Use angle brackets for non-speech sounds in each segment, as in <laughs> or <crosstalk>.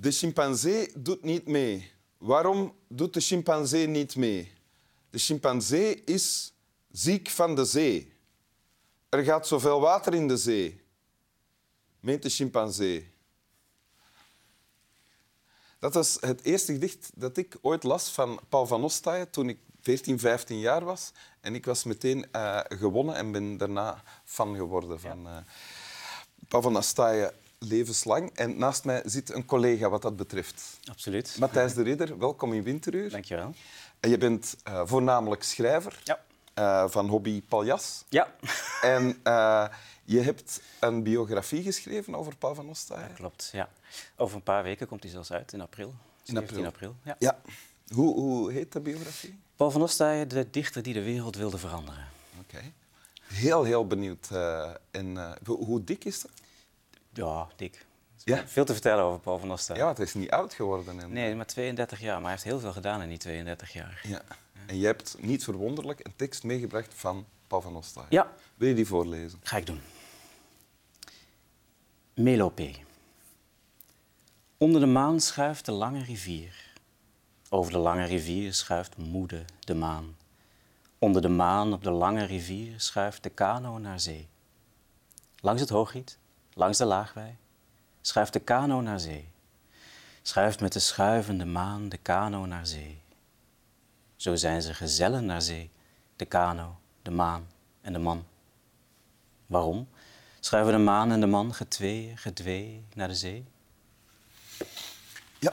De chimpansee doet niet mee. Waarom doet de chimpansee niet mee? De chimpansee is ziek van de zee. Er gaat zoveel water in de zee. Meent de chimpansee. Dat was het eerste gedicht dat ik ooit las van Paul van Ostaaien toen ik 14, 15 jaar was. En ik was meteen eh, gewonnen en ben daarna fan geworden van uh, Paul van Ostaaien levenslang. En naast mij zit een collega wat dat betreft. Absoluut. Matthijs de Ridder, welkom in Winteruur. Dank je wel. En je bent uh, voornamelijk schrijver Ja. uh, van hobby paljas. Ja, <laughs> En uh, je hebt een biografie geschreven over Paul van Ostaaien. klopt. Ja. Over een paar weken komt hij zelfs uit, in april. 17 april. Ja. Ja. Hoe, hoe heet de biografie? Paul van Ostaaien, de dichter die de wereld wilde veranderen. Oké. Heel, heel benieuwd. Uh, en, hoe dik is dat? Ja, dik. Ja? Veel te vertellen over Paul van. Ja, het is niet oud geworden. En... Nee, maar 32 jaar. Maar hij heeft heel veel gedaan in die 32 jaar. Ja. En je hebt, niet verwonderlijk, een tekst meegebracht van Paul van. Ja. Wil je die voorlezen? Ga ik doen. Melopé. Onder de maan schuift de lange rivier. Over de lange rivier schuift moede de maan. Onder de maan op de lange rivier schuift de kano naar zee. Langs het Hoogriet, langs de Laagwij, schuift de kano naar zee. Schuift met de schuivende maan de kano naar zee. Zo zijn ze gezellen naar zee, de kano, de maan en de man. Waarom schuiven de maan en de man getweeën, gedwee naar de zee? Ja.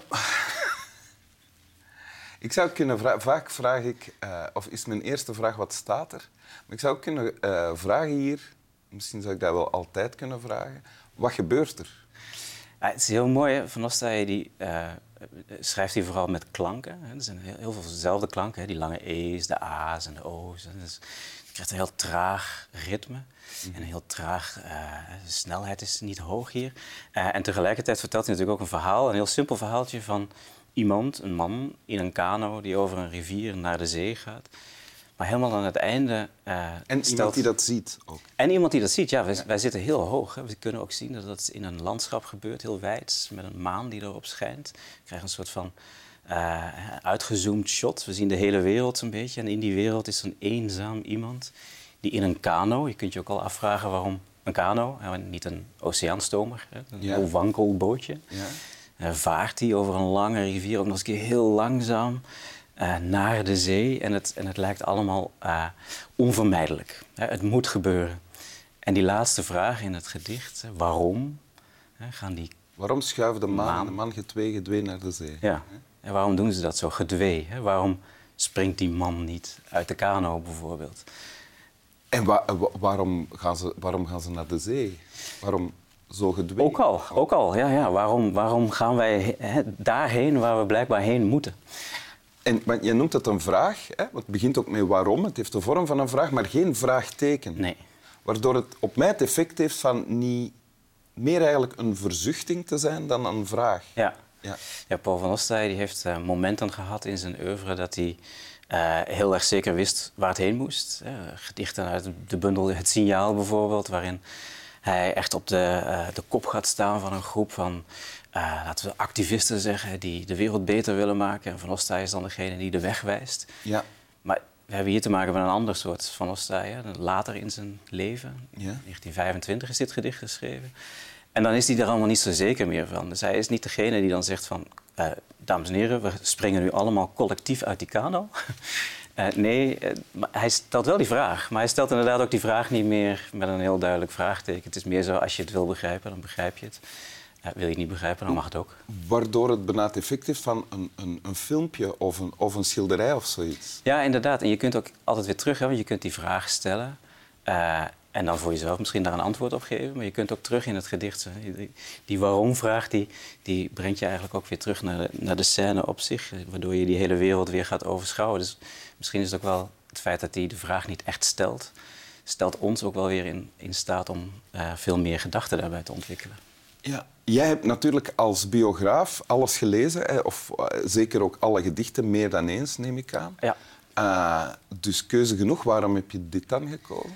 Ik zou kunnen vragen, vaak vraag ik, uh, of is mijn eerste vraag wat staat er? Maar ik zou kunnen uh, vragen hier, misschien zou ik dat wel altijd kunnen vragen, wat gebeurt er? Ja, het is heel mooi, hè? Van die, uh, schrijft hij vooral met klanken. Hè? Er zijn heel, heel veel dezelfde klanken, hè? die lange E's, de A's en de O's. Dus je krijgt een heel traag ritme mm. en een heel traag... de snelheid is niet hoog hier. en tegelijkertijd vertelt hij natuurlijk ook een verhaal, een heel simpel verhaaltje van iemand, een man, in een kano die over een rivier naar de zee gaat. Maar helemaal aan het einde. Uh, en stelt... iemand die dat ziet ook. En iemand die dat ziet, ja. Wij, ja. wij zitten heel hoog. Hè. We kunnen ook zien dat dat in een landschap gebeurt, heel wijd, met een maan die erop schijnt. We krijgen een soort van uh, uitgezoomd shot. We zien de hele wereld een beetje. En in die wereld is een eenzaam iemand die in een kano. Je kunt je ook al afvragen waarom een kano, hè, niet een oceaanstomer, hè, een ja. heel wankel bootje. Ja. Uh, vaart hij over een lange rivier, ook nog eens een keer heel langzaam uh, naar de zee. En het, en het lijkt allemaal uh, onvermijdelijk. Het moet gebeuren. En die laatste vraag in het gedicht, waarom gaan die... Waarom schuiven de maan en de man getwee gedwee naar de zee? Ja, en waarom doen ze dat zo gedwee? Hè? Waarom springt die man niet uit de kano bijvoorbeeld? En wa waarom, gaan ze, waarom gaan ze naar de zee? Waarom zo gedwee? Ook al, ook al. Ja, ja. Waarom, waarom gaan wij he, daarheen waar we blijkbaar heen moeten? En, maar je noemt het een vraag, hè? het begint ook met waarom. Het heeft de vorm van een vraag, maar geen vraagteken. Nee. Waardoor het op mij het effect heeft van niet meer eigenlijk een verzuchting te zijn dan een vraag. Ja. Ja. Ja, Paul van Ostaaien die heeft uh, momenten gehad in zijn oeuvre dat hij uh, heel erg zeker wist waar het heen moest. Uh, gedichten uit de bundel Het Signaal bijvoorbeeld, waarin hij echt op de, uh, de kop gaat staan van een groep van, uh, laten we activisten zeggen, die de wereld beter willen maken. En Van Ostaaien is dan degene die de weg wijst. Ja. Maar we hebben hier te maken met een ander soort Van Ostaaien, later in zijn leven. Ja. 1925 is dit gedicht geschreven. En dan is hij er allemaal niet zo zeker meer van. Dus hij is niet degene die dan zegt van... Uh, dames en heren, we springen nu allemaal collectief uit die kano. Uh, nee, uh, maar hij stelt wel die vraag. Maar hij stelt inderdaad ook die vraag niet meer met een heel duidelijk vraagteken. Het is meer zo, als je het wil begrijpen, dan begrijp je het. Uh, wil je het niet begrijpen, dan mag het ook. Waardoor het bijna het effect heeft van een, een, een filmpje of een, of een schilderij of zoiets. Ja, inderdaad. En je kunt ook altijd weer terug, hè, want je kunt die vraag stellen. En dan voor jezelf misschien daar een antwoord op geven. Maar je kunt ook terug in het gedicht. Die, die waarom-vraag die, die brengt je eigenlijk ook weer terug naar de, naar de scène op zich. Waardoor je die hele wereld weer gaat overschouwen. Dus misschien is het ook wel het feit dat hij de vraag niet echt stelt. Stelt ons ook wel weer in, in staat om uh, veel meer gedachten daarbij te ontwikkelen. Ja. Jij hebt natuurlijk als biograaf alles gelezen, hè, of zeker ook alle gedichten, meer dan eens, neem ik aan. Ja. Uh, dus keuze genoeg. Waarom heb je dit dan gekozen?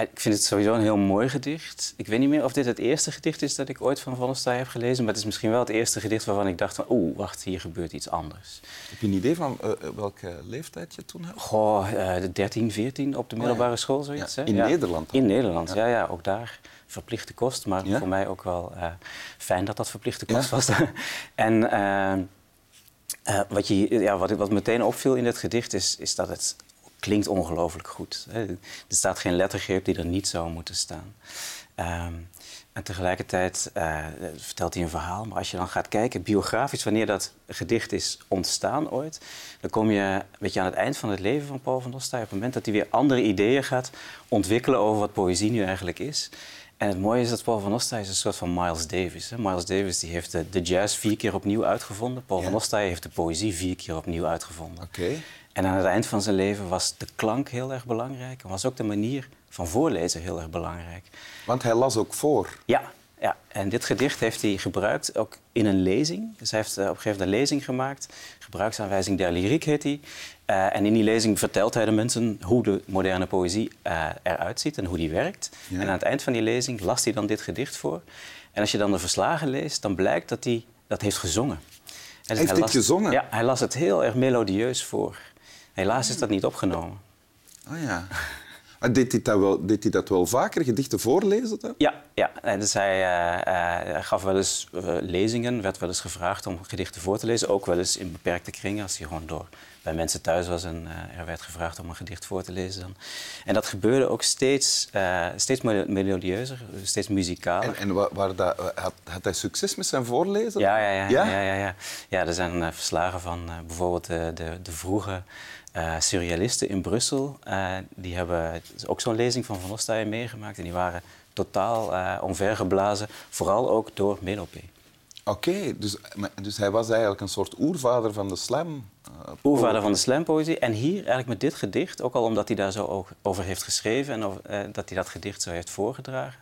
Ik vind het sowieso een heel mooi gedicht. Ik weet niet meer of dit het eerste gedicht is dat ik ooit van Van heb gelezen. Maar het is misschien wel het eerste gedicht waarvan ik dacht van... oeh, wacht, hier gebeurt iets anders. Heb je een idee van uh, welke leeftijd je toen had? Goh, uh, de 13, 14 op de oh middelbare school, zoiets. Ja. In Nederland? In Nederland, ja. ja, ook daar verplichte kost. Maar voor mij ook wel uh, fijn dat dat verplichte kost was. <laughs> en wat, je, ja, wat, wat meteen opviel in dit gedicht is, is dat het klinkt ongelooflijk goed. Er staat geen lettergreep die er niet zou moeten staan. Ehm, en tegelijkertijd uh, vertelt hij een verhaal. Maar als je dan gaat kijken, biografisch, wanneer dat gedicht is ontstaan ooit, dan kom je een beetje aan het eind van het leven van Paul van Ostaaij. Op het moment dat hij weer andere ideeën gaat ontwikkelen over wat poëzie nu eigenlijk is. En het mooie is dat Paul van Ostaaij is een soort van Miles Davis. Hè? Miles Davis die heeft de, de, jazz vier keer opnieuw uitgevonden. Paul van Ostaaij heeft de poëzie vier keer opnieuw uitgevonden. Oké. En aan het eind van zijn leven was de klank heel erg belangrijk. En was ook de manier van voorlezen heel erg belangrijk. Want hij las ook voor. Ja, ja. en dit gedicht heeft hij gebruikt ook in een lezing. Dus hij heeft uh, op een gegeven moment een lezing gemaakt. Gebruiksaanwijzing der lyriek heet die. Uh, en in die lezing vertelt hij de mensen hoe de moderne poëzie uh, eruit ziet en hoe die werkt. En aan het eind van die lezing las hij dan dit gedicht voor. En als je dan de verslagen leest, dan blijkt dat hij dat heeft gezongen. En heeft hij dit gezongen? Ja, hij las het heel erg melodieus voor. Helaas is dat niet opgenomen. Oh ja. Maar deed hij, dat wel, deed hij dat wel vaker, gedichten voorlezen dan? Ja, ja. Dus hij, uh, uh, gaf wel eens uh, lezingen, werd wel eens gevraagd om gedichten voor te lezen. Ook wel eens in beperkte kringen, als hij gewoon door bij mensen thuis was en er werd gevraagd om een gedicht voor te lezen. Dan. En dat gebeurde ook steeds, steeds melodieuzer, steeds muzikaler. En, en waar, dat, had, had, hij succes met zijn voorlezen? Ja, ja, ja. ja? ja, ja, ja. ja er zijn verslagen van bijvoorbeeld de, de, de vroege uh, surrealisten in Brussel, uh, die hebben ook zo'n lezing van Van Ostaaien meegemaakt. En die waren totaal uh, omvergeblazen, vooral ook door Melopé. Oké, dus, dus hij was eigenlijk een soort oervader van de slam. oervader van de slampoëzie. En hier eigenlijk met dit gedicht, ook al omdat hij daar zo over heeft geschreven en over, dat hij dat gedicht zo heeft voorgedragen.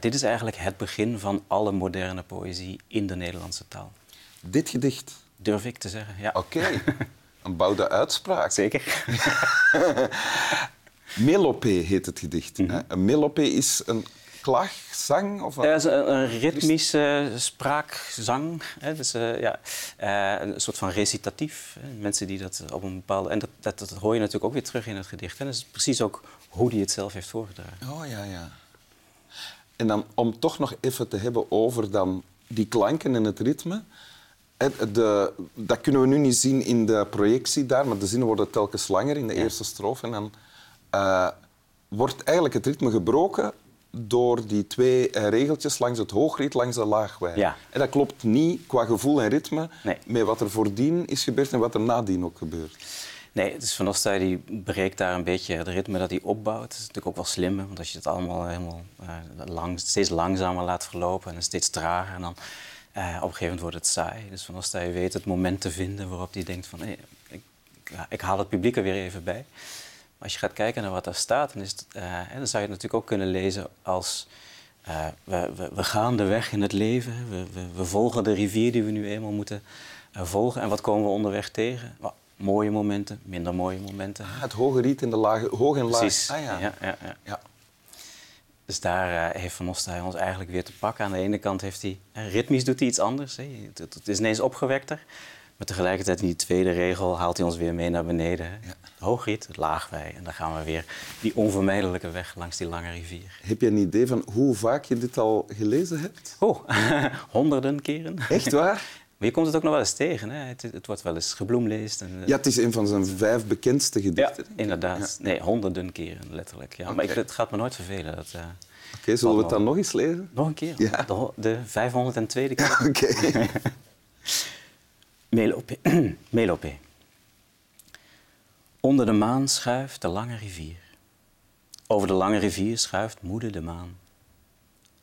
dit is eigenlijk het begin van alle moderne poëzie in de Nederlandse taal. Dit gedicht? Durf ik te zeggen, ja. Oké. <laughs> Een bouwde uitspraak. Zeker. <laughs> Melopé heet het gedicht. Mm Een melopé is een klaagzang? Of een... een, een ritmische spraakzang. Hè? Dus, uh, ja, uh, een soort van recitatief. Hè? Mensen die dat op een bepaalde... En dat, dat, dat, hoor je natuurlijk ook weer terug in het gedicht. En dat is precies ook hoe hij het zelf heeft voorgedragen. Oh, ja, ja. En dan om toch nog even te hebben over dan die klanken en het ritme... De, dat kunnen we nu niet zien in de projectie daar, maar de zinnen worden telkens langer in de eerste strofe. En dan uh, wordt eigenlijk het ritme gebroken door die twee uh, regeltjes langs het hoogriet, langs de laagwij. Ja. En dat klopt niet qua gevoel en ritme nee. met wat er voordien is gebeurd en wat er nadien ook gebeurt. Nee, het is Van Ostij die breekt daar een beetje het ritme dat hij opbouwt. Dat is natuurlijk ook wel slim, want als je het allemaal helemaal uh, lang, steeds langzamer laat verlopen en steeds trager, en dan op een gegeven moment wordt het saai. Dus van als hij weet het moment te vinden waarop hij denkt van... Hey, ik, ik, haal het publiek er weer even bij. Maar als je gaat kijken naar wat daar staat, dan, is het, uh, dan zou je het natuurlijk ook kunnen lezen als... Uh, we, we, we, gaan de weg in het leven. We, we, we, volgen de rivier die we nu eenmaal moeten volgen. En wat komen we onderweg tegen? Well, mooie momenten, minder mooie momenten. Ah, het hoge riet in de lage, hoog en laag. Precies. Ah, ja. Ja, ja, ja. Dus daar uh, heeft Van Ostaaij ons eigenlijk weer te pakken. Aan de ene kant heeft hij, uh, ritmisch doet hij iets anders. Hè. Het, is ineens opgewekter. Maar tegelijkertijd in die tweede regel haalt hij ons weer mee naar beneden. Ja. Hoogriet, het laagwij. En dan gaan we weer die onvermijdelijke weg langs die lange rivier. Heb je een idee van hoe vaak je dit al gelezen hebt? Oh, <laughs> honderden keren. Echt waar? <laughs> Maar je komt het ook nog wel eens tegen. Hè? Het, het wordt wel eens gebloemleest. En, uh... Ja, het is een van zijn vijf bekendste gedichten. Ja, inderdaad. Ja. Nee, honderden keren, letterlijk. Ja. Okay. Maar ik, het gaat me nooit vervelen. Dat, uh, Oké, okay, zullen we het dan nog eens lezen? Nog een keer? Ja. De, de 502e keer. Oké. Okay. <laughs> Melope. <clears throat> Melope. Onder de maan schuift de lange rivier. Over de lange rivier schuift moeder de maan.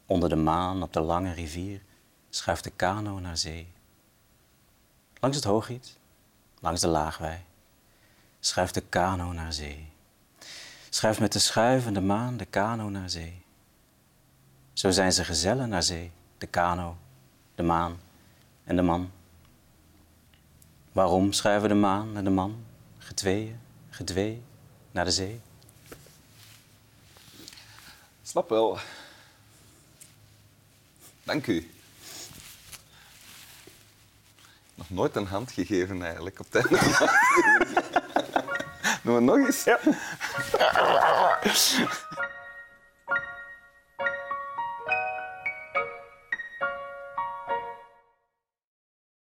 Onder de maan op de lange rivier schuift de kano naar zee. Langs het Hoogriet, langs de Laagwij, schuift de kano naar zee. Schuift met de schuivende maan de kano naar zee. Zo zijn ze gezellen naar zee, de kano, de maan en de man. Waarom schuiven de maan en de man, getweeën, gedwee, naar de zee? Snap wel. Dank u. Nog nooit een hand gegeven eigenlijk op aflevering. <laughs> Doen we nog eens? Ja. <laughs>